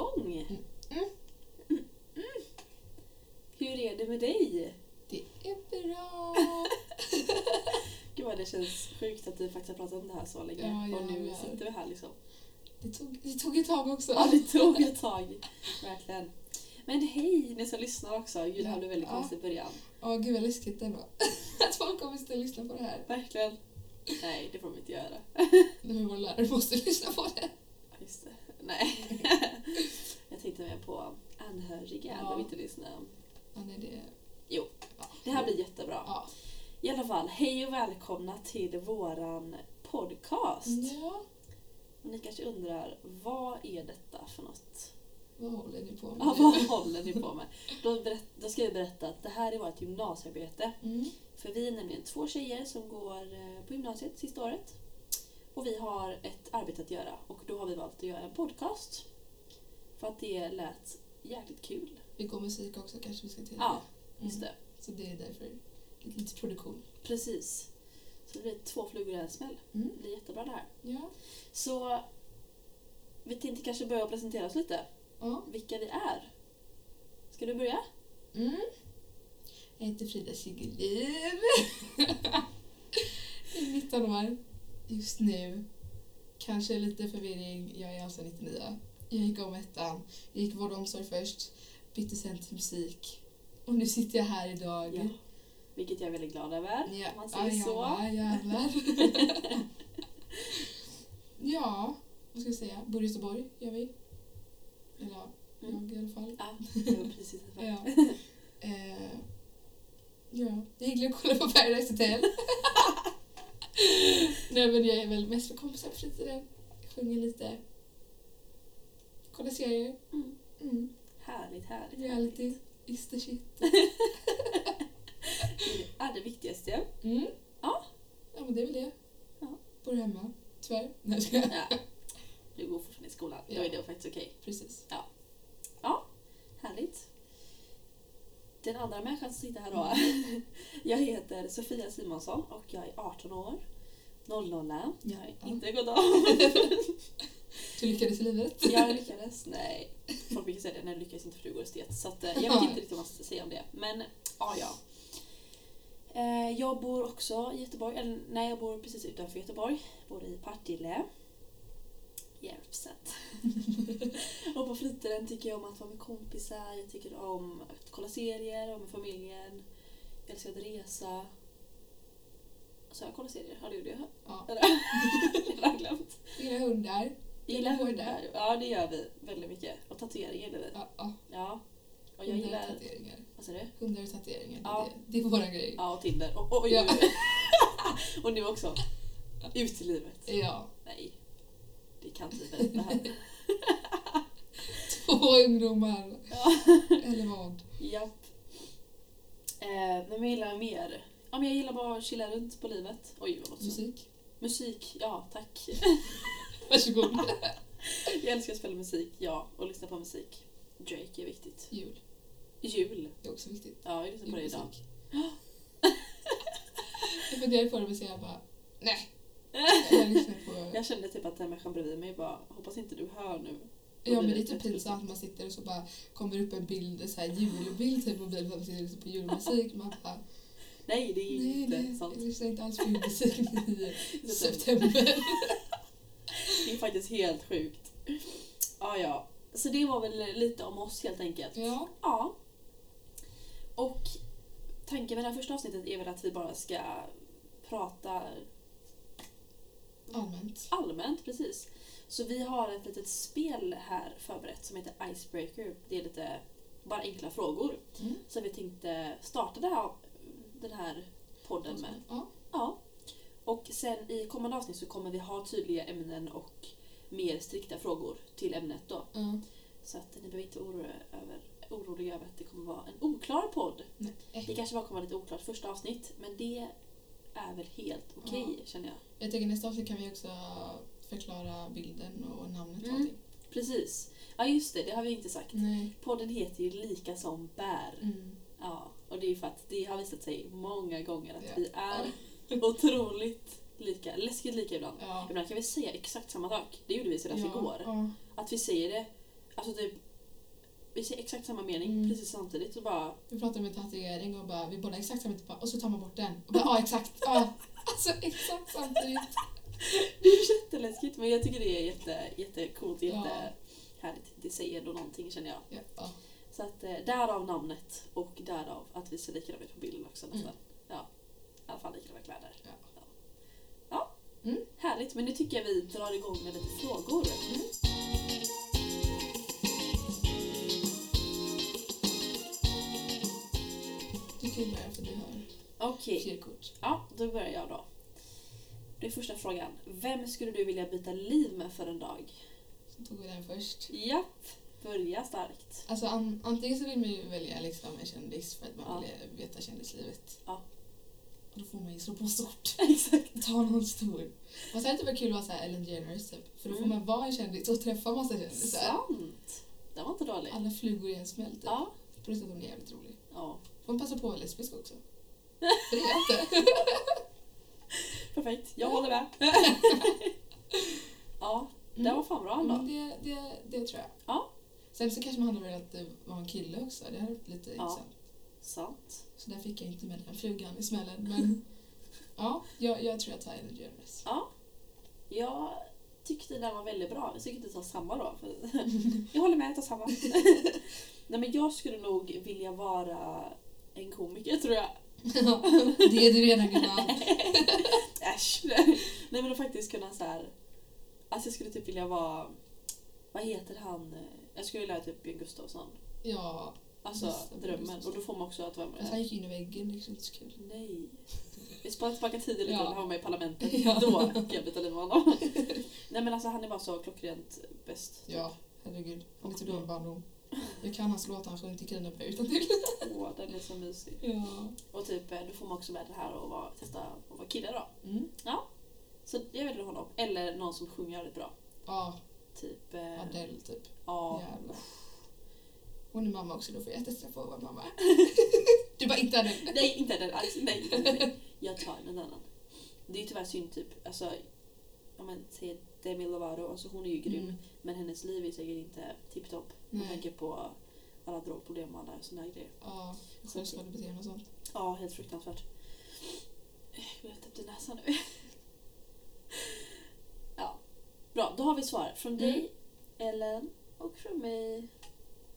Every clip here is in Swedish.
igång! Mm. Mm. Hur är det med dig? Det är bra. Gud vad det känns sjukt att vi faktiskt har pratat om det här så länge. Ja, och nu jävlar. sitter vi här liksom. Det tog, det tog ett tag också. Ja, det tog ett tag. Verkligen. Men hej ni som lyssnar också. Gud, det här Ja. blev väldigt Ja. konstigt i början. Åh gud vad läskigt ändå. Att folk kommer sitta och lyssna på det här. Verkligen. Nej, det får de inte göra. Nu våra lärare måste lyssna på det. Just det. Nej. Jag tänkte mer på anhöriga. Ja. behöver inte lyssna. Ja, nej, det... Jo. Ja. Det här blir jättebra. Ja. I alla fall, hej och välkomna till våran podcast. ja. Och ni kanske undrar, vad är detta för något? Vad håller ni på med Ja, vad håller ni på med? Då, berätt, då ska jag berätta att det här är vårt gymnasiearbete. Mm. För vi är nämligen två tjejer som går eh, på gymnasiet sista året. Och vi har ett arbete att göra och då har vi valt att göra en podcast. För att det lät jäkligt kul. Vi går musik också kanske vi ska tillägga. Ja, just Mm. det. Så det är därför lite, produktion. Precis. Så det blir två flugor i en smäll. Mm. Det blir jättebra det här. Ja. Så vi tänkte kanske börja presentera oss lite. ja. Vilka vi är. Ska du börja? Mm. Jag heter Frida Siggelin. jag är 19 år just nu. Kanske lite förvirring. Jag är alltså 99. Jag gick om ettan. Jag gick vård och omsorg först. Bytte sen till musik. Och nu sitter jag här idag. Ja. Vilket jag är väldigt glad över. Ja, man säger ja, så. ja, jävlar. ja, vad ska jag säga? Bor i Göteborg, gör vi. Eller ja, Mm. jag i alla fall. Ja, var precis. Ja. Eh, ja, jag gillar att kolla på Paradise Hotel. Nej men jag är väl mest för kompisar på fritiden. Sjunger lite. Kollar serier. Mm. Mm. Härligt, härligt. Reality. härligt. Is the shit. Det är det viktigaste. Mm. Ja. Ja men det är väl det. Ja. Bor hemma. Tyvärr. Nej jag. Ja. Du går fortfarande i skolan. Då Ja. är det faktiskt okej. Precis. Härligt. Den andra människan som sitter här då. Jag heter Sofia Simonsson och jag är 18 år. 00. Jag har Ja. inte gått av. Du lyckades i livet. Jag lyckades. Nej. Folk brukar säga det, när du lyckas inte för du går estet. Så att, eh, jag vet inte riktigt vad man ska säga om det. Men ja, ja. Eh, Jag bor också i Göteborg. Eller nej, jag bor precis utanför Göteborg. Bor i Partille. Järvsät. och på fritiden tycker jag om att vara med kompisar. Jag tycker om att kolla serier, vara med familjen. Jag älskar att resa. Så jag kollar serier? Ja, det gjorde jag. Ja. Eller? jag har glömt. Gillar hundar. Gillar hundar. Ja, det gör vi väldigt mycket. Och tatueringar gillar vi. Ja, ja. Ja. Och jag gillar... och tatueringar. Vad sa du? Hundar och tatueringar. Ja. Det, det är våran grej. Ja, och Tinder. Och, och, Ja. och nu också. Ut i livet. Ja. Nej. Det kan inte berätta här. Två ungdomar. Ja. Eller vad? Japp. Eh, men vad gillar jag mer? Ja, men jag gillar bara att chilla runt på livet. Oj, vad. Musik. Musik, ja tack. Varsågod. jag älskar att spela musik, ja. Och lyssna på musik. Drake är viktigt. Jul. Jul. Det är också viktigt. Ja, jag lyssnar på det idag. Jag funderade på det men sen jag bara, nej. Jag på... Jag kände typ att den människan bredvid mig bara, hoppas inte du hör nu. Ja men det är typ pinsamt man sitter och så bara kommer upp en bild, så här julbild typ på mobilen att man sitter och på julmusik. Man bara, Nej, det är nej, inte nej, sant. jag lyssnar inte alls på julmusik i september. Det är faktiskt helt sjukt. Ja, ja. Så det var väl lite om oss helt enkelt. Ja. Ja. Och tanken med det här första avsnittet är väl att vi bara ska prata Allmänt. allmänt, precis. Så vi har ett litet spel här förberett som heter Icebreaker. Det är lite bara enkla frågor. Mm. Så vi tänkte starta det här, den här podden med. Ja. Ja. Och sen i kommande avsnitt så kommer vi ha tydliga ämnen och mer strikta frågor till ämnet då. ja. Så att ni behöver inte oroliga över, oroliga över att det kommer vara en oklar podd. Nej. Det kanske bara kommer vara lite oklart första avsnitt, men det är väl helt okej Ja. känner jag. Jag tänker nästa avsnitt kan vi också förklara bilden och namnet och Mm. allting. Precis. Ja just det, det har vi inte sagt. Nej. Podden heter ju Lika som bär. Mm. Ja, och det är ju för att det har visat sig många gånger att Ja. vi är otroligt lika. Läskigt lika ibland. Ja. Ibland kan vi säga exakt samma sak. Det gjorde vi senast ja. igår. Ja. Att vi säger det alltså typ, vi säger exakt samma mening Mm. precis samtidigt och bara Vi pratar om en tatuering och bara, vi båda exakt samma typ, och så tar man bort den. Och bara, ja exakt, ja. Alltså exakt samtidigt. Det är jätteläskigt men jag tycker det är jätte, jättecoolt, Ja. jättehärligt. Det säger ändå någonting känner jag. Ja, ja. Så att eh, därav namnet och därav att vi ser likadana ut på bilden också nästan. Mm. Alla fall likadana kläder. Ja. Ja. ja. Mm. Härligt, men nu tycker jag vi drar igång med lite frågor. Mm. Du kan ju börja för du har Okej, fler kort. ja då börjar jag då. Det är första frågan. Vem skulle du vilja byta liv med för en dag? Så tog vi den först. Japp, börja starkt. Alltså an, antingen så vill man ju välja liksom en kändis för att man Ja. vill veta kändislivet. Ja. Då får man ju slå på stort. Exakt. Ta någon stor. Fast det hade varit kul att vara så här Ellen DeGeneres typ. För då får Mm. man vara en kändis och träffa massa kändisar. Sant. Den var inte dålig. Alla flugor i en smäll typ. Ja. Plus att hon är jävligt rolig. ja. Får man passa på att vara lesbisk också. För det är jag inte. Perfekt, jag håller med. ja, det Mm. var fan bra ändå. det, det, det tror jag. Ja. Sen så kanske man hade velat eh, vara en kille också. Det hade varit lite Ja. intressant. Sant. Så där fick jag inte med den flugan i smällen. Men ja, jag, jag tror jag tar Ellen DeGeneres. Ja. Jag tyckte den var väldigt bra. Jag tycker inte ta samma då. Jag håller med, jag tar samma. Nej men jag skulle nog vilja vara en komiker tror jag. det är du redan gumman. Äsch. Nej men att faktiskt kunna så här. Alltså jag skulle typ vilja vara, vad heter han? Jag skulle vilja vara typ Björn Gustafsson. Ja, Alltså Just drömmen. just Och då får man också att vara fast han med. gick in i väggen. Det är inte så kul. Nej. Vi sparar tillbaka tiden lite Ja. när han var med i parlamentet. Ja. Då kan jag byta liv med honom. Nej men alltså han är bara så klockrent bäst. Ja, herregud. Han är typ min barndom. Jag kan hans låt, han sjöng till Krineberg utan till. Åh, den är så mysig. Ja. Och typ, eh, då får man också med det här och vara, testa att vara kille då. Mm. Så jag väljer honom. Eller någon som sjunger väldigt bra. Ja, Typ... Eh, Adele typ. ja. Jävlar. Hon är mamma också, då får jag jättestressa på att vara mamma. Du bara inte Adele. Nej, inte den alls. Nej, nej. Jag tar en annan. Det är ju tyvärr synd typ, alltså om man säger Demi Lovato, alltså hon är ju grym. Mm. Men hennes liv är säkert inte tipptopp. Man Nej. tänker på alla drogproblem och alla här grejer. Ja, självskadebeteende och sånt. Ja, helt fruktansvärt. Jag i näsan nu. Ja, bra. Då har vi svar från dig, Mm. Ellen och från mig,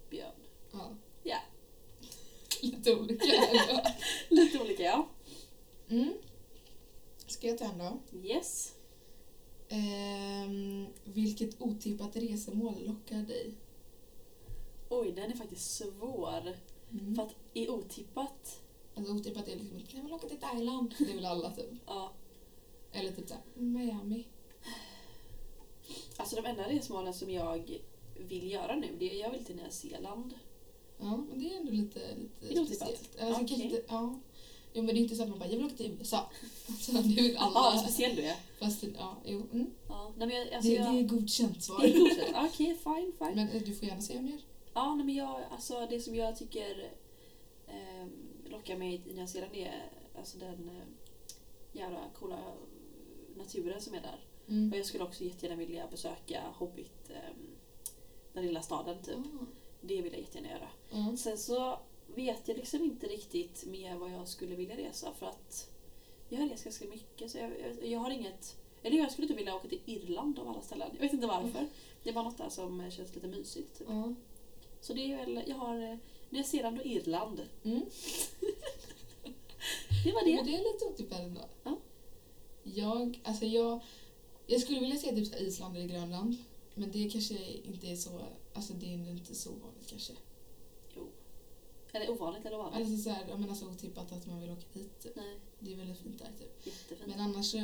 Björn. Ja. Ja. Lite olika. ändå. Lite olika ja. Mm. Ska jag ta en då? Yes. Ehm, vilket otippat resemål lockar dig? Oj, den är faktiskt svår. Mm. För att i otippat, Alltså otippat är liksom, kan man åka till Thailand? Det vill alla typ. ja. Eller typ såhär, Miami. Alltså de enda resmålen som jag vill göra nu, det är jag vill till Nya Zeeland. Ja, men det är ändå lite, lite är otippat. speciellt. Alltså, Okej. kanske inte, ja. Jo men det är inte så att man bara, jag vill åka till USA. Alltså, det vill alla. Ja, vad speciell du är. Fast ja, jo. Mm. Ja, nej, men jag, alltså det, jag, det är godkänt svar. det är godkänt. Okej, fine, fine. Men eh, du får gärna säga mer. Ja, nej, men jag, alltså det som jag tycker eh, lockar mig i Nya Zeeland är alltså den eh, jävla coola naturen som är där. Och Mm. jag skulle också jättegärna vilja besöka Hobbit, eh, den lilla staden typ. Ah, Det vill jag jättegärna göra. ja. Sen så vet jag liksom inte riktigt mer vad jag skulle vilja resa för att jag har rest ganska mycket så jag, jag, jag har inget eller jag skulle inte vilja åka till Irland av alla ställen. Jag vet inte varför. Det är bara något där som känns lite mysigt. Typ. Ja. Så det är väl, jag har Nya Zeeland och Irland. Mm. Det var Men det. det är lite otippat ändå. Ja. Jag, alltså jag, jag skulle vilja säga typ Island eller Grönland. Men det kanske inte är så, alltså det är ändå inte så vanligt kanske. Jo. Eller ovanligt eller ovanligt. Alltså så här, jag menar så otippat att man vill åka dit. Typ. Nej, Det är väldigt fint där typ. jättefint. Men annars så,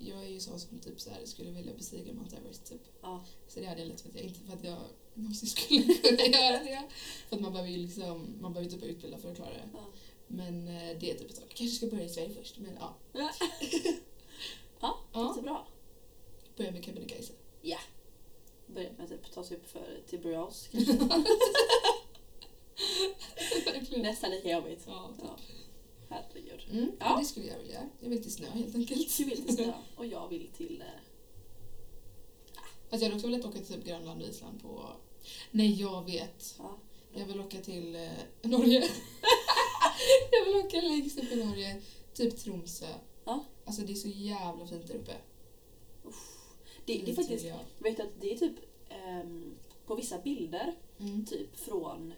jag är ju så som typ så här, skulle vilja bestiga Mount Everest typ. Ja. Så det hade jag lite för att jag, inte för att jag någonsin skulle kunna göra det. För att man behöver ju liksom, man behöver typ utbilda för att klara det. Ja. Men eh, det är typ ett tag. Kanske ska börja i Sverige först, men ja. Ja. ja, Ja. jättebra. Börja med Kebnekaise. Börja med typ, ta sig upp för, till. Verkligen. Nästan lika jobbigt. Ja, typ. Ja. Herregud. Mm, Ja. Det skulle jag vilja. Jag vill till snö helt enkelt. Du vill till snö och jag vill till... eh, Fast jag hade också velat åka till typ Grönland och Island på Nej, jag vet. Ja. Jag vill åka till eh, Norge. jag vill åka längst upp i Norge. Typ Tromsö. Ja. Alltså det är så jävla fint där uppe. Det, det är faktiskt, jag. vet du att det är typ ehm, på vissa bilder, Mm. typ från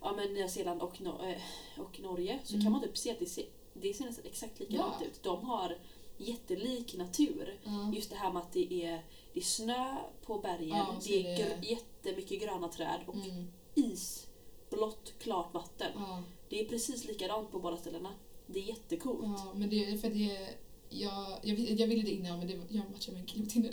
ja, men Nya Zeeland och, Nor- eh, och Norge, så Mm. kan man typ se att det ser, det ser nästan exakt likadant Ja. ut. De har jättelik natur. Ja. Just det här med att det är, det är snö på bergen, Ja, det är det- gr- jättemycket gröna träd och Mm. is, blått, klart vatten. Ja. Det är precis likadant på båda ställena. Det är jättecoolt. ja, men det är för det jag, jag, jag ville det innan men det, var- jag matchade med en kille på Tinder.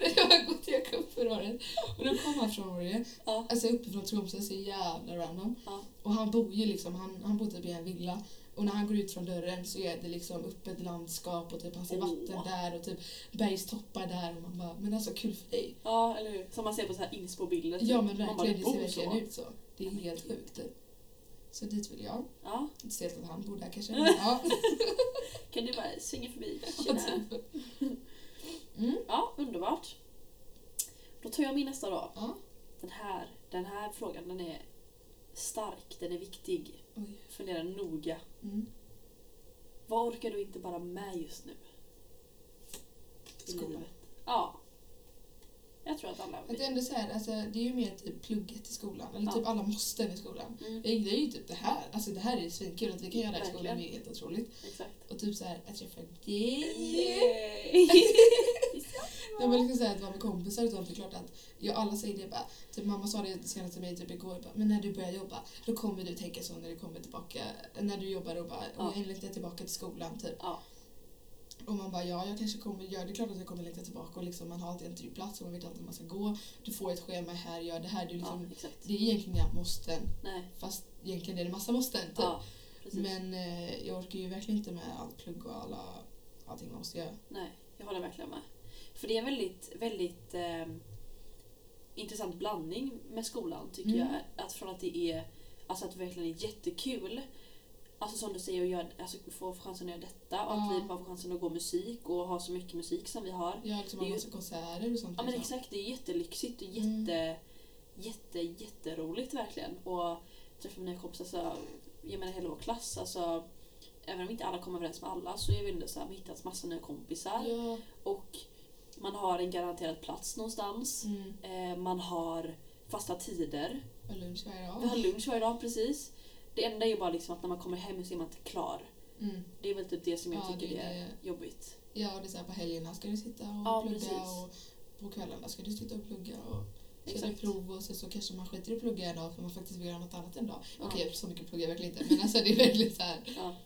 När jag har gått i Jakob förra året. Och då kom han från Norge. Ja. Alltså uppifrån Tromsö, så jävla random. Ja. Och han bor ju liksom, han, han bor typ i en villa. Och när han går ut från dörren så är det liksom öppet landskap och typ han ser Åh. vatten där och typ bergstoppar där och man bara, men alltså kul för dig. Ja, eller hur? Som man ser på så här inspo-bilder. typ. Ja men Man bara, verkligen, det ser verkligen så. ut så. Det är helt sjukt. Så dit vill jag. Ja, Inte så helt att han bor där kanske. Ja. kan du bara svänga förbi? Ja, Tjena. typ. Mm. Ja, underbart. Då tar jag min nästa då. Ja. Den här, den här frågan den är stark, den är viktig. Oj. Fundera noga. Mm. Vad orkar du inte bara med just nu? Skolan. Ja. Jag tror att alla Att det är ändå så här, alltså, det är ju mer typ plugget i skolan. Eller Ja. typ alla måsten i skolan. Mm, det är ju typ det här. Alltså det här är svinkul att vi kan göra det här i skolan. Det är helt otroligt. exakt. Och typ så här, att träffa dig. Jag vill liksom säga att vara med kompisar och sånt, det är klart att jag, alla säger det bara, typ mamma sa det senast till mig typ igår, bara, men när du börjar jobba då kommer du tänka så när du kommer tillbaka, när du jobbar och bara, Ja. och jag längtar tillbaka till skolan typ. Ja. Och man bara, ja jag kanske kommer göra det, är klart att jag kommer längta tillbaka och liksom man har alltid en trygg plats och man vet alltid var man ska gå, du får ett schema här, gör det här, du ja, liksom, exakt. det är egentligen inga måsten, Nej, fast egentligen är det massa måsten typ. ja. Men eh, jag orkar ju verkligen inte med allt plugg och alla, allting man måste göra. Nej, jag håller verkligen med. För det är en väldigt, väldigt eh, intressant blandning med skolan tycker Mm. jag. Att från att det är, alltså att det verkligen är jättekul. Alltså som du säger, att göra, alltså få chansen att göra detta och att Ja. vi bara får chansen att gå musik och ha så mycket musik som vi har. Har liksom ju- massa konserter och sånt. Ja men liksom. exakt, det är jättelyxigt och Mm. jätte, jätte, jätteroligt verkligen. Och träffa mina kompisar, så, jag menar hela vår klass, alltså även om inte alla kommer överens med alla så är vi ändå så här, vi har hittat massa nya kompisar. Ja. Och man har en garanterad plats någonstans. Mm. Eh, man har fasta tider. Och lunch varje dag. Vi har lunch varje dag precis. Det enda är ju bara liksom att när man kommer hem så är man inte klar. Mm. Det är väl typ det som jag Ja, tycker det är är jobbigt. Ja, och det är så här, på helgerna ska du sitta och Ja, plugga precis. och på kvällarna ska du sitta och plugga och det Exakt. prov och sen så kanske man skiter i att plugga en dag för man faktiskt vill göra något annat en dag. Ja. Okej, så mycket pluggar jag verkligen inte men alltså det är verkligen så här. Ja.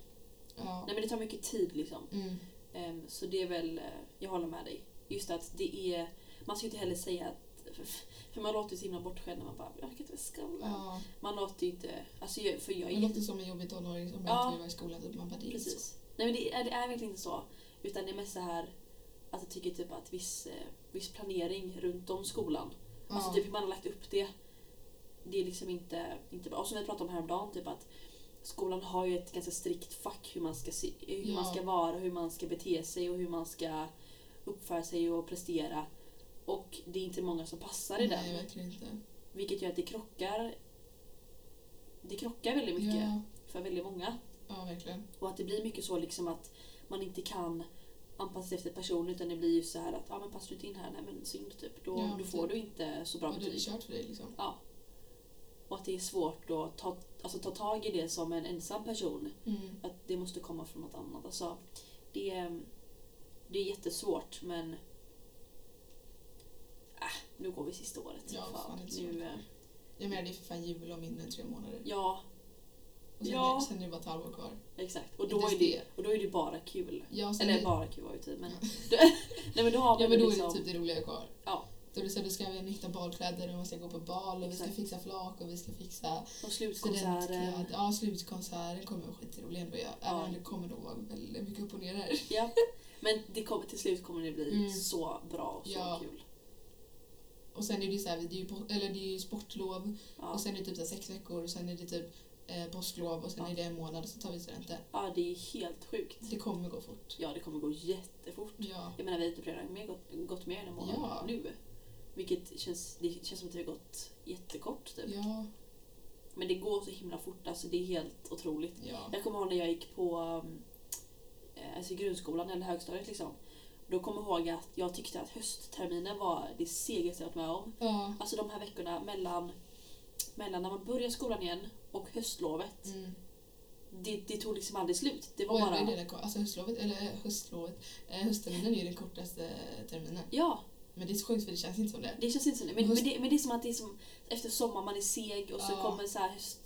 Ja. Nej men det tar mycket tid liksom. Mm. Ehm, så det är väl, eh, jag håller med dig. Just att det är, man ska ju inte heller säga att, för, för man låter så himla bortskämd när man bara, jag orkar inte skolan. Ja. Man låter ju inte, alltså jag, för jag är Det jätte låter som en jobbig tonåring som Ja. inte vill vara i skolan. Typ. Man bara, det inte så. Precis. Nej men det är, det är verkligen inte så. Utan det är mest så här att jag tycker typ att viss, eh, viss planering runt om skolan. Alltså Ja. typ hur man har lagt upp det. Det är liksom inte, inte bra. Och som vi pratade om häromdagen, typ att skolan har ju ett ganska strikt fack hur man ska, se, hur Ja. man ska vara, hur man ska bete sig och hur man ska uppföra sig och prestera. Och det är inte många som passar i Nej, den. verkligen inte. Vilket gör att det krockar det krockar väldigt mycket Ja, för väldigt många. ja, verkligen. Och att det blir mycket så liksom att man inte kan anpassa sig efter person utan det blir ju så här att ja men passar du inte in här, nej men synd typ. Då, Ja, då typ. får du inte så bra Och då är det betyg. kört för dig liksom. Ja. Och att det är svårt att ta, alltså, ta tag i det som en ensam person. Mm. Att det måste komma från något annat. Alltså, det, är- det är jättesvårt men nu går vi sista året. Ja, Fan, fan, nu, eh, Jag menar det är för fan jul om mindre än tre månader. ja, Och sen, Ja. är, sen är det bara ett halvår kvar. exakt. Och då, är det, det. och då är det bara kul. Ja, Eller är- bara kul var ju tid men... Då, nej men då har man Ja men då är liksom... det typ det roliga kvar. Ja. Då är det så du ska hitta balkläder och man ska gå på bal och vi Exakt. ska fixa flak och vi ska fixa Och slutkonserten. Ja, slutkonserten kommer vara skitrolig ändå. Ja. Även om det kommer nog vara väldigt mycket upp och ner där. Ja. Men det kommer, till slut kommer det bli Mm. så bra och så Ja. kul. Och sen är det ju så här, det är ju, eller det är ju sportlov Ja. och sen är det typ så sex veckor och sen är det typ eh, påsklov och sen Ja. är det en månad och så tar vi studenten. ja, det är helt sjukt. Det kommer gå fort. Ja, det kommer gå jättefort. Ja. Jag menar, vi har typ redan med gått, gått mer än en månad Ja. nu. Vilket känns, det känns som att det har gått jättekort typ. Ja, Men det går så himla fort, alltså det är helt otroligt. ja. Jag kommer ihåg när jag gick på um, eh, alltså grundskolan eller högstadiet liksom. Då kommer jag ihåg att jag tyckte att höstterminen var det segaste jag varit med om. ja. Alltså de här veckorna mellan, mellan när man börjar skolan igen och höstlovet. Mm. Det, det tog liksom aldrig slut. Det var Oj, bara... det alltså höstlovet, eller höstlovet, eh, höstterminen är ju den kortaste terminen. Ja, Men det är så sjukt för det känns inte som det. det känns inte som det. Men, Höst- men, det, men det är som att det är som efter sommar, man är seg och så Ja. kommer så här höst,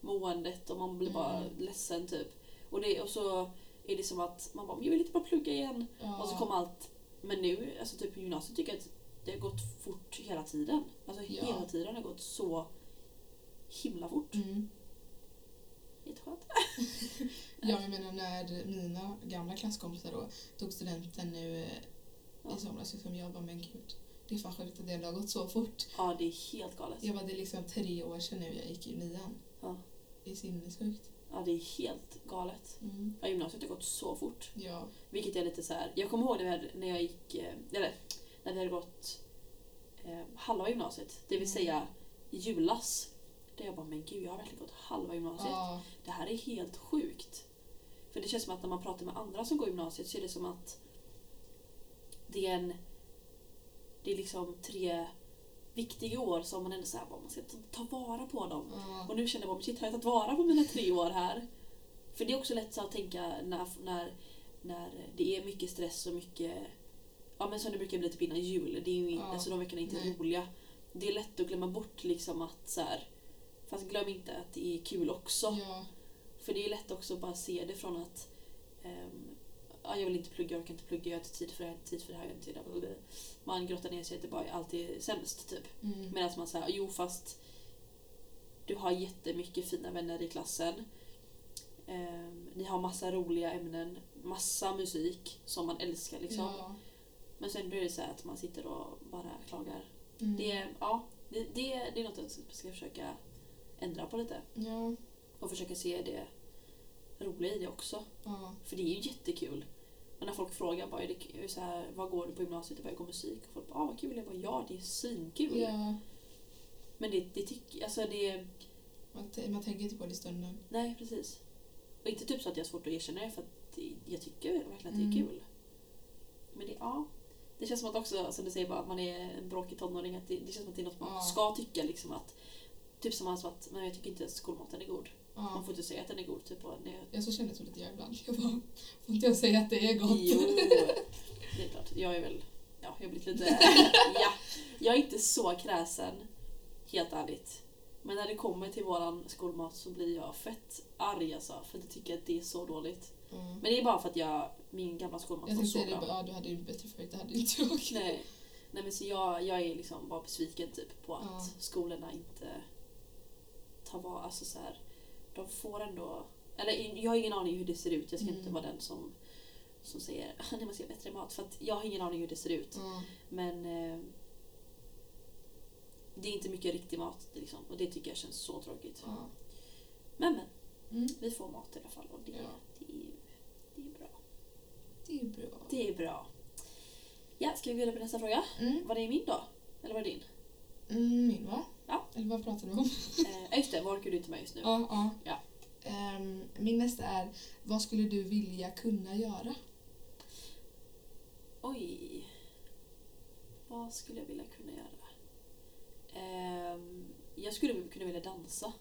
höstmåendet och man blir bara Mm. ledsen typ. Och, det, och så är det som att man bara, jag vill inte bara plugga igen. Ja. Och så kommer allt. Men nu, alltså typ på gymnasiet tycker jag att det har gått fort hela tiden. Alltså Ja. hela tiden har det gått så himla fort. Mm. Jätteskönt. Ja, jag menar när mina gamla klasskompisar då tog studenten nu eh, Ja. i somras, liksom jag bara men gud, det är fan sjukt att det har gått så fort. Ja, det är helt galet. Jag var det är liksom tre år sedan nu jag gick i nian. Ja. Det är sinnessjukt. Ja, det är helt galet. Mm. Ja, gymnasiet har gått så fort. Ja. Vilket är lite så här. Jag kommer ihåg vi hade, när jag gick, eh, eller när vi hade gått eh, halva gymnasiet. Det vill Mm. säga julas. Där jag bara, men gud jag har verkligen gått halva gymnasiet. Ja. Det här är helt sjukt. För det känns som att när man pratar med andra som går gymnasiet så är det som att det är en... Det är liksom tre viktiga år som man ändå säger man ska ta- vara på dem. Ja. Och nu känner jag bara, shit har jag tagit vara på mina tre år här? För det är också lätt så att tänka när, när, när det är mycket stress och mycket... Ja men som det brukar bli typ innan jul. Det är ju, Ja. alltså de veckorna är inte Nej. roliga. Det är lätt att glömma bort liksom att så här, Fast glöm inte att det är kul också. Ja. För det är lätt också att bara se det från att ehm, ja, jag vill inte plugga, jag orkar inte plugga, jag har inte tid för det här, tid för det här, jag har inte tid för det här. Man grottar ner sig att det bara är alltid sämst typ. Mm. Medan man säger, jo fast du har jättemycket fina vänner i klassen. Ehm, ni har massa roliga ämnen, massa musik som man älskar liksom. Ja. Men sen blir det så att man sitter och bara klagar. Mm. Det, är- ja, det, det, det är något jag ska försöka ändra på lite. Ja. Och försöka se det roliga i det också. Ja. För det är ju jättekul. När folk frågar bara, det så här, vad går du på gymnasiet? Jag bara, jag går musik. Och folk bara, ah, vad kul. Jag bara, ja det är svinkul. ja. Men det, det tycker alltså det, Man, man tänker inte på det i stunden. nej precis. Och inte typ så att jag har svårt att erkänna det för att jag tycker verkligen att det är Mm. kul. Men det, ja. Det känns som att också, som du säger, bara, att man är en bråkig tonåring. Att det, det känns som att det är något man Ja. ska tycka. Liksom, att, typ som att men jag tycker inte att skolmaten är god. Man Ja. får inte säga att den är god. Typ, och när jag, så känner jag lite jag ibland. Jag bara, får inte jag säga att det är gott? Jo, det är klart. Jag är väl... Ja, jag har blivit lite... Ja, jag är inte så kräsen, helt ärligt. Men när det kommer till våran skolmat så blir jag fett arg alltså, för att jag tycker att det är så dåligt. Mm. Men det är bara för att jag, min gamla skolmat Jag var så det, bra. ja, du hade ju bättre förut, det hade inte jag. Nej, nej men så jag, jag är liksom bara besviken typ på att Ja. skolorna inte tar vara, alltså så här, de får ändå, eller jag har ingen aning hur det ser ut, jag ska Mm. inte vara den som, som säger att man ska ha bättre mat, för att jag har ingen aning hur det ser ut. Ja. Men eh, det är inte mycket riktig mat liksom, och det tycker jag känns så tråkigt. Ja. Men men, Mm. vi får mat i alla fall och det, Ja. det, är, det är bra. Det är bra. Det är bra. Ja, ska vi gå vidare på nästa fråga? Mm. Var det min då? Eller var det din? Mm, min va? Eller vad pratar du om? Eh, just det, vad orkar du inte med just nu? Ja, ja. Ja. Ehm, min nästa är, vad skulle du vilja kunna göra? Oj. Vad skulle jag vilja kunna göra? Ehm, jag skulle kunna vilja dansa.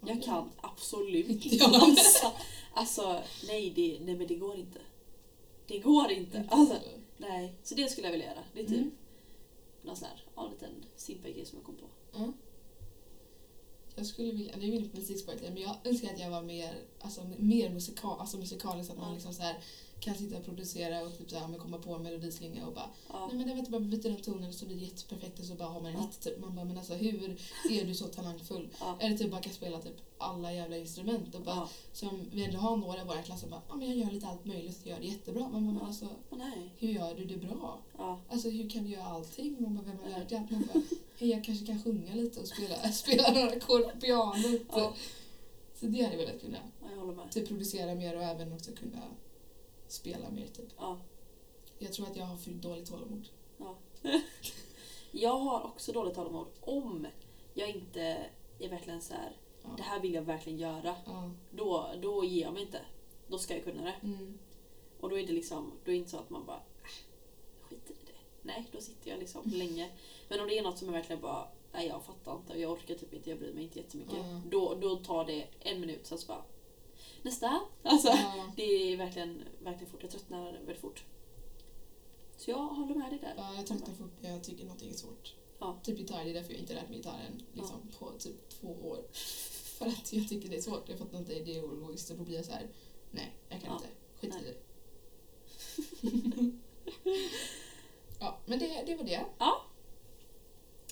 Jag Oj. kan absolut Inte jag. dansa. Alltså, nej, det, nej men det går inte. Det går inte. Alltså, nej. Så det skulle jag vilja göra. Det är typ Mm. någon sån här, ja, en liten simpel grej som jag kom på. Ja. Jag skulle vilja, nu är vi inne på musikspåret men jag önskar att jag var mer, alltså, mer musikal, alltså musikalisk, att man liksom så här, kan sitta och producera och typ så här, men komma på en melodislinga och bara Ja. Nej men det var inte bara byta den tonen så blir det jätteperfekt och så bara har man en Ja. hit typ. Man bara men alltså hur är du så talangfull? Ja. Eller typ bara kan spela typ alla jävla instrument och bara Ja. som vi ändå har några i vår klass som bara ja men jag gör lite allt möjligt och gör det jättebra. Man bara men alltså nej. hur gör du det bra? Alltså hur kan du göra allting? Man bara vem har lärt dig allt? Man bara hej jag kanske kan sjunga lite och spela, spela några ackord på pianot. Så det hade jag velat kunna. ja, jag håller med. Typ producera mer och även också kunna spela mer typ. Ja. Jag tror att jag har för dåligt tålamod. Ja. Jag har också dåligt tålamod om jag inte är verkligen så här. Ja. det här vill jag verkligen göra. Ja. Då, då ger jag mig inte. Då ska jag kunna det. Mm. Och då är det liksom, då är det inte så att man bara, äh, skiter i det. Nej, då sitter jag liksom länge. Men om det är något som jag verkligen bara, nej jag fattar inte jag orkar typ inte, jag bryr mig inte jättemycket. Ja. Då, då tar det en minut, sen så bara, nästa. Alltså, Ja. det är verkligen, verkligen fort. Jag tröttnar väldigt fort. Så jag håller med dig där. Ja, jag tröttnar fort när jag tycker någonting är svårt. Ja. Typ gitarr, det är därför jag inte lärt mig gitarren liksom, på typ två år. För att jag tycker det är svårt, jag fattar inte, det är ologiskt och då blir jag så här: nej, jag kan Ja. inte. Skit i det. ja, men det, det var det.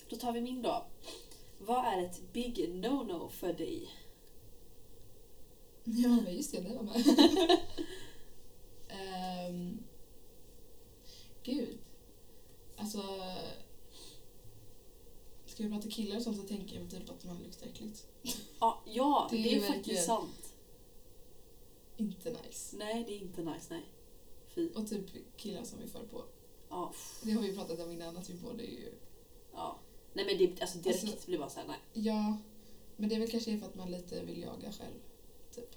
Då tar vi min då. Vad är ett big no-no för dig? Ja, men just det, det var med. Ehm, gud. Alltså... Ska vi prata killar och sånt så tänker jag typ att man luktar äckligt. Ja, ja Det det är är, faktiskt sant. Inte nice. Nej, det är inte nice, nej. Fy. Och typ killar som vi för på. Ja, Det har vi pratat om innan, att vi båda är ju... ja. Nej men det, alltså direkt Alltså- blir bara såhär, nej. Ja, men det är väl kanske för att man lite vill jaga själv.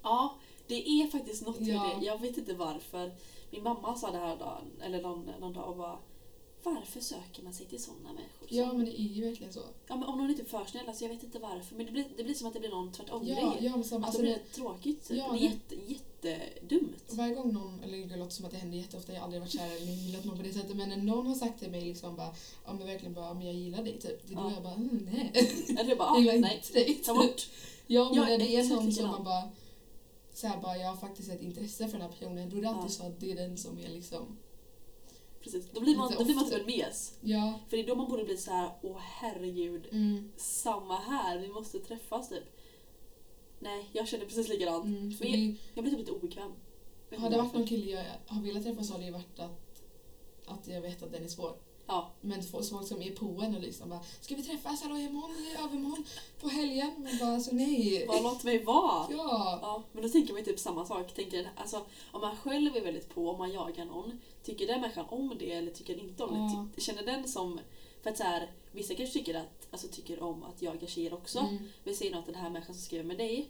Ja, det är faktiskt något med Ja. det. Jag vet inte varför. Min mamma sa det här dagen, eller någon, någon dag och bara varför söker man sig till sådana människor? Ja, men det är ju verkligen så. ja, men om någon inte är för snäll, alltså jag vet inte varför. Men det blir, det blir som att det blir någon tvärtom Ja, ja men samma, alltså, det blir tråkigt. Typ. Ja, det är det- jätte, jättedumt. Varje gång någon, eller det låter som att det händer jätteofta, jag har aldrig varit kär eller gillat någon på det sättet, men när någon har sagt till mig liksom bara, ja men verkligen bara, men jag gillar dig typ, det är då Ja. jag bara, mm, nej. Eller bara, Jag ah, giller nej, inte dig. ta bort. Ja, men Ja, när det är någon som man bara, så här bara, jag har faktiskt ett intresse för den här personen, då är det alltid så att det är den som är liksom, Precis. Då blir man, då blir man typ en mes. ja, För det är då man borde bli så här, åh herregud, mm, samma här, vi måste träffas typ. Nej, jag känner precis likadant. mm, för Men det, Jag blir typ lite obekväm. Har det varit någon kille jag har velat träffa så har det ju varit att, att jag vet att den är svår. Ja, Men folk som är på en och liksom bara, ska vi träffas, hallå imorgon, i övermorgon, på helgen? Men bara, alltså nej. bara låt mig vara. Ja. Ja, men då tänker man ju typ samma sak. Tänker, alltså, om man själv är väldigt på, om man jagar någon, tycker den människan om det eller tycker den inte om Ja. det? Känner den som... För att så här, vissa kanske tycker, att, alltså, tycker om att jaga tjejer också. Mm. Vi säger att den här människan som skriver med dig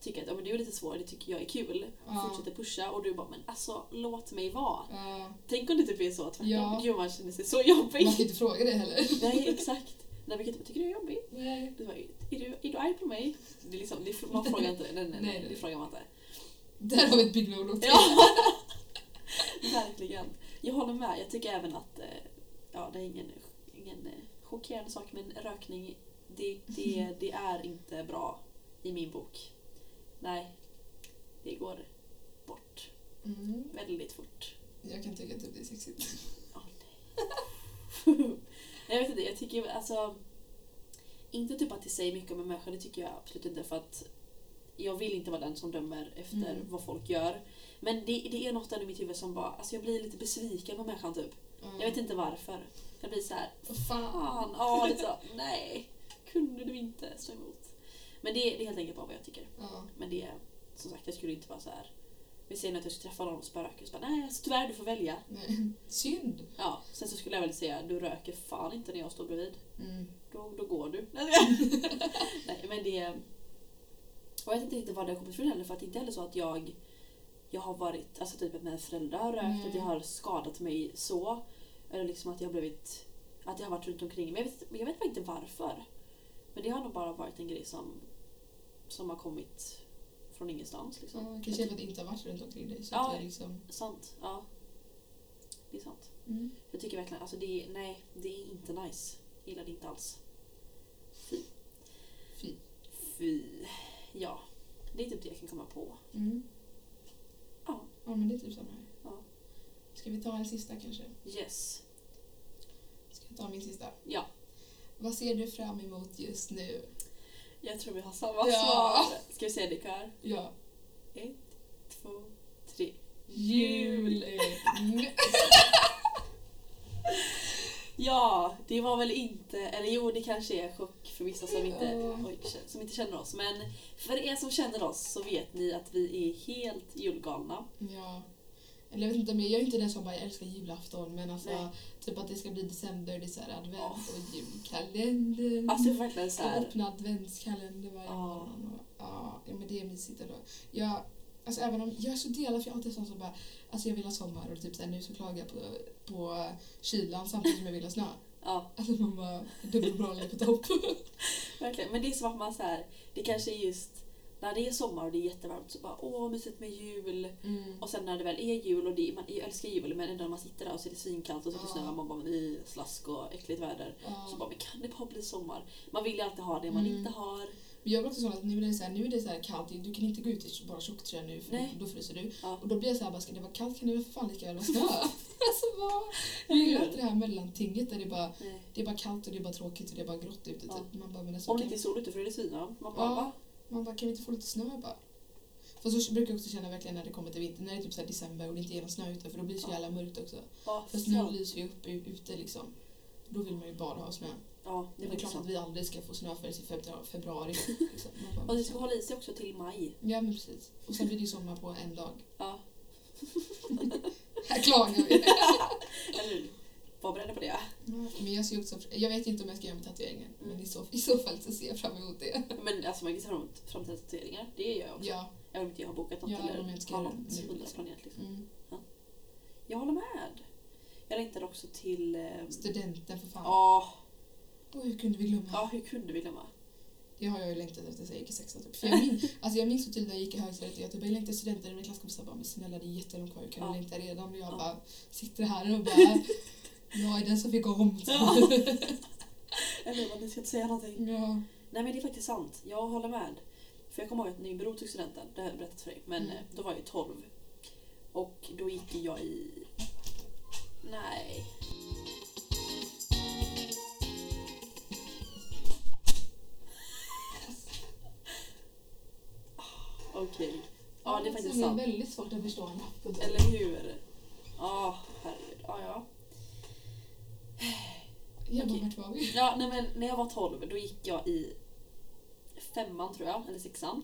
tycker att ja, men du är lite svår, det tycker jag är kul. Ja. Fortsätter pusha och du bara men alltså låt mig vara. Ja. Tänk om det typ är så tvärtom. Ja. Gud man känner sig så jobbig. Man kan inte fråga det heller. Nej exakt. Nej vi kan inte tycker du är jobbig? Nej. Du bara, är, du, är du arg på mig? Det är liksom, det man frågar inte det. Nej, nej, Nej, nej, det frågar man inte. Där har vi ett big till. Ja, verkligen. Jag håller med. Jag tycker även att, eh, ja det är ingen, ingen eh, chockerande sak, men rökning, det, det, det är inte bra i min bok. Nej, det går bort Mm. väldigt fort. Jag kan tycka att det blir sexigt. Åh nej. jag vet inte, jag tycker alltså inte typ att det säger mycket om en människa, det tycker jag absolut inte för att jag vill inte vara den som dömer efter Mm. vad folk gör. Men det, det är något i mitt huvud som bara, alltså jag blir lite besviken på människan typ. Ja. Jag vet inte varför. Jag blir så här, Vad fan. ja lite så, nej, kunde du inte stå emot? Men det, det är helt enkelt bara vad jag tycker. Ja. Men det, som sagt, jag skulle inte vara så här. Vi säger att jag ska träffa någon och spöka, så bara, nej alltså, tyvärr du får välja. Nej. Synd. Ja, sen så skulle jag väl säga, du röker fan inte när jag står bredvid. Mm. Då, då går du. Nej men det... Och jag vet inte riktigt var det har kommit ifrån heller för att det är inte heller så att jag jag har varit, alltså typ att mina föräldrar har rökt, Nej. att jag har skadat mig så. Eller liksom att jag har blivit, att jag har varit runt omkring. Men jag vet, jag vet bara inte varför. Men det har nog bara varit en grej som, som har kommit från ingenstans. Liksom. Ja, kanske för att det inte har varit runt omkring dig. Så Ja. det är liksom... Sant, ja. Det är sant. Mm. Jag tycker verkligen, alltså det är, nej, det är inte nice. Jag gillar det inte alls. Fy. Fy. Fy. Ja, det är typ det jag kan komma på. Mm. Ja. Ja, men det är typ samma här. Ja. Ska vi ta en sista kanske? Yes. Ska jag ta min sista? Ja. Vad ser du fram emot just nu? Jag tror vi har samma Ja. svar. Ska vi säga det i kör? Ja. Ett, två, tre. Jul! Ja, det var väl inte, eller jo det kanske är chock för vissa som inte, Ja. oj, som inte känner oss. Men för er som känner oss så vet ni att vi är helt julgalna. Ja. Eller jag vet inte, jag är inte den som bara jag älskar julafton men alltså Nej. typ att det ska bli december, det är så här advent Ja. och julkalender. Alltså verkligen så Jag här. öppnar adventskalender varje morgon. Och, ja, men det är mysigt ändå. Jag, alltså även om jag är så delad för jag är alltid sån som bara, alltså jag vill ha sommar och typ så här, nu så klagar jag på, på kylan samtidigt som jag vill ha snö. Ja, Alltså man bara, dubbelmoral är på topp. verkligen. Men det är som att man så här, det kanske är just när det är sommar och det är jättevarmt så bara åh mysigt med jul. Mm. Och sen när det väl är jul och det, man älskar jul men ändå när man sitter där och så är det svinkallt och så är det snö och man bara är slask och äckligt väder. Så bara men kan det bara bli sommar? Man vill ju alltid ha det man Mm. inte har. Men jag blir också sån att nu är det så här, nu är det så kallt, du kan inte gå ut i bara tjocktröja nu för Nej. då fryser du. Ja. Och då blir jag så här, bara, ska det vara kallt kan det väl för fan lika väl vara snö? alltså vad? Jag gillar inte det här mellantinget där det är bara, Nej. det är bara kallt och det är bara tråkigt och det är bara grått ute. Ja. Typ. Man bara, men alltså, Om det inte är sol ute för är det svinvarmt. Man bara Ja. va? Man bara, kan vi inte få lite snö bara? För så brukar jag också känna verkligen när det kommer till vinter, när det är typ så december och det inte är någon snö ute för då blir det så Ja. jävla mörkt också. Ja, För snön lyser ju upp ute liksom. Då vill man ju bara ha snö. ja det Det är klart sant. att vi aldrig ska få snö förrän i februari. liksom. Och det ska hålla i sig också till maj. Ja men precis. Och sen blir det ju sommar på en dag. Ja. Här klagar vi. Eller hur? Var beredda på det. Men jag ser också, jag vet inte om jag ska göra min tatueringen. Mm. Men i så, i så fall så ser jag fram emot det. Men alltså man kan se fram emot framtida tatueringar. Det gör jag också. Ja. Även om inte jag har bokat något Ja, eller inte har något hundra liksom. planerat. Liksom. Mm. Jag håller med. Jag längtar också till... Eh, Studenten för fan. Ja, Åh, hur kunde vi glömma? ja, hur kunde vi glömma? Det har jag ju längtat efter sen jag gick i sexan. Typ. För jag, min, alltså jag minns så tydligt när jag gick i högstadiet jag typ, jag längtar efter studenten och mina klasskompisar bara men snälla det är jättelångt kvar, kan Ja. längta redan? Och jag Ja. bara sitter här och bara jag är den som fick om. Ja. Eller vad, ni ska inte säga någonting. ja. Nej men det är faktiskt sant. Jag håller med. För jag kommer ihåg att när min bror tog studenten, det har jag berättat för dig, men Mm. eh, då var jag ju 12. Och då gick jag i... Nej. Okej. Ja, det är faktiskt Det är sant. väldigt svårt att förstå en. Eller hur? Ja, herregud. Ja, ja. Var vi? Ja, nej men när jag var 12 då gick jag i femman tror jag, eller sexan.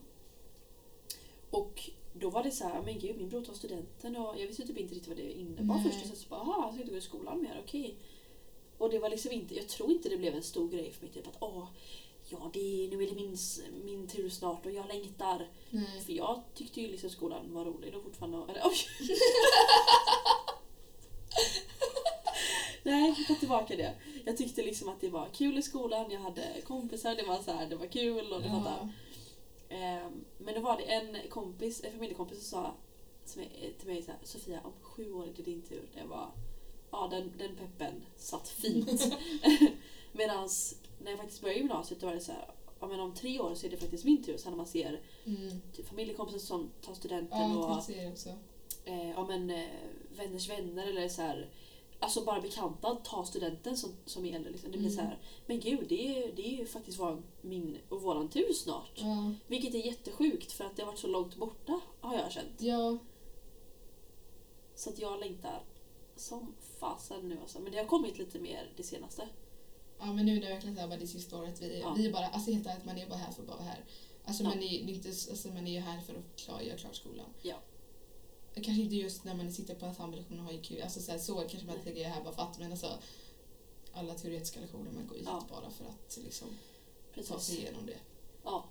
Och då var det så här, men gud min bror tar studenten och jag visste typ inte riktigt vad det innebar först. Och sen så bara, aha, jag ska inte gå i skolan mer, okej. Och det var liksom inte, jag tror inte det blev en stor grej för mig typ att åh, ja det är, nu är det min, min tur snart och jag längtar. Nej. För jag tyckte ju liksom skolan var rolig då fortfarande. Eller oj! Tar tillbaka det. Jag tyckte liksom att det var kul i skolan, jag hade kompisar, det var så här, det var kul och det. Ja. Ehm, Men då var det en kompis, en familjekompis som sa som är, till mig så här, Sofia om sju år är det din tur. Det var, ja den, den peppen satt fint. Medan när jag faktiskt började gymnasiet då var det så här, ja men om tre år så är det faktiskt min tur. Sen när man ser Mm. typ, familjekompisar som tar studenten Ja, och eh, ja, men, eh, vänners vänner eller så här, alltså bara bekanta tar studenten som, som gäller. Liksom. Det blir Mm. så här, men gud det är, det är ju faktiskt vår, min och våran tur snart. Ja. Vilket är jättesjukt för att det har varit så långt borta har jag känt. ja. Så att jag längtar som fasen nu alltså. Men det har kommit lite mer det senaste. Ja men nu är det verkligen så här, bara det sista året vi, Ja. vi är bara, alltså helt ärligt man är bara här för att bara vara här. Alltså Ja. man, är, det är inte, alltså man är ju här för att klara, göra klart skolan. Ja. Kanske inte just när man sitter på ensemblelektion och har IQ, alltså så, här, så kanske man tänker jag här bara för att men alltså alla teoretiska lektioner man går hit Ja. bara för att liksom ta sig Precis. igenom det. Ja,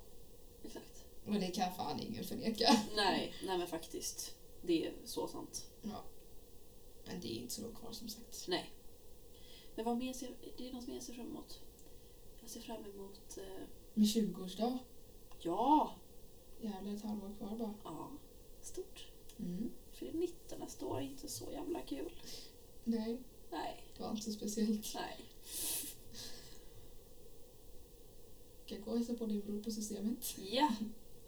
exakt. Och det kan fan ingen förneka. Nej, nej men faktiskt. Det är så sant. Ja. Men det är inte så långt kvar som sagt. Nej. Men vad mer ser, det är något mer jag ser fram emot. Jag ser fram emot... Eh, Med 20-årsdag, ja! jävlar ett halvår kvar bara. Ja, stort. Mm. För 19 nästa år är inte så jävla kul. Nej, Nej, det var inte så speciellt. nej. Ska gå och hälsa på din bror på systemet. Ja,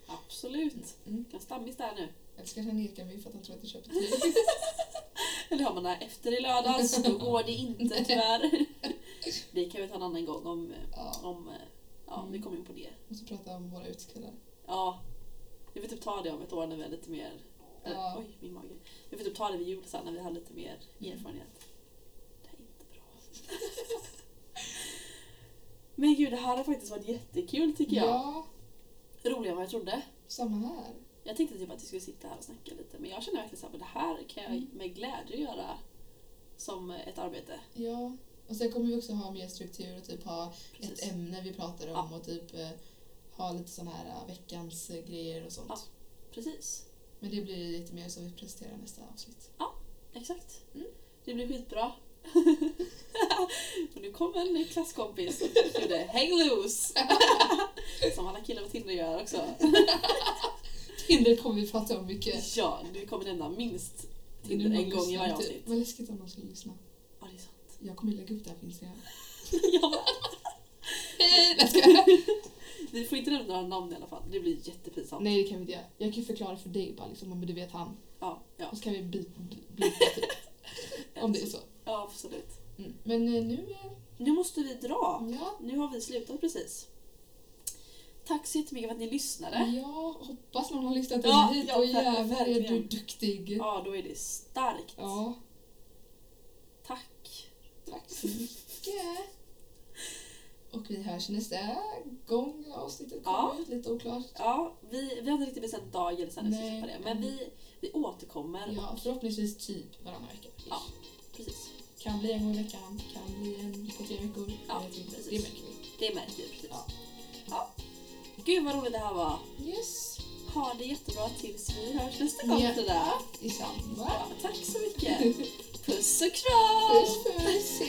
absolut. Mm. Kan stammis där nu. Eller så kanske han nekar mig för att han tror att jag köper till Eller har man det här efter i lördags, då går det inte tyvärr. Det kan vi ta en annan gång om, Ja, om ja, vi Mm. kommer in på det. måste prata om våra utklädda. Ja, vi får typ ta det om ett år när vi är lite mer... Ja. Oj, min mage. Vi får typ ta det vid jul sen när vi har lite mer Mm. erfarenhet. Det är inte bra. Men gud, det här har faktiskt varit jättekul tycker jag. Ja, Roligare än vad jag trodde. samma här. Jag tänkte typ att vi skulle sitta här och snacka lite men jag känner verkligen såhär, det här kan jag Mm. med glädje göra som ett arbete. Ja. Och sen kommer vi också ha mer struktur och typ ha Precis. ett ämne vi pratar om och typ eh, ha lite sån här eh, veckans eh, grejer och sånt. Ja. Precis. Men det blir lite mer som vi presenterar nästa avsnitt. Exakt. Mm. Det blir skitbra. och nu kommer en ny klasskompis och gjorde Hang loose! Som alla killar på Tinder gör också. Tinder kommer vi prata om mycket. Ja, vi kommer nämna minst Tinder en gång i varje avsnitt. Vad läskigt om någon skulle lyssna. Ja, det är sant. Jag kommer lägga upp det här på Instagram. ja, Hej! Vi får inte nämna några namn i alla fall. Det blir jättepinsamt. Nej, det kan vi inte göra. Jag kan förklara för dig bara, liksom, om du vet han. Ja, ja. Och så kan vi bli, bli, typ. Om det är så. Ja, absolut. Mm. Men eh, nu... eh, Nu måste vi dra. Ja. Nu har vi slutat precis. Tack så jättemycket för att ni lyssnade. Ja, hoppas någon har lyssnat Ja, hit. ja, och jävlar är du duktig. Ja, då är det starkt. Ja, Tack. tack så mycket. Och vi hörs nästa gång avsnittet kommer Ja. ut. Lite oklart. Ja, vi, vi har inte riktigt bestämt dag eller sen när vi det. Men vi, vi återkommer. Ja, förhoppningsvis typ varannan vecka. Ja. Precis. Kan bli en gång i veckan, kan bli en på tre veckor. Ja, precis. Det märker vi. Det märker vi precis. Ja. Ja. Gud vad roligt det här var. Yes, Ha det jättebra tills vi hörs nästa gång. Ja. Detsamma. Ja, tack så mycket. Puss och kram! Puss puss!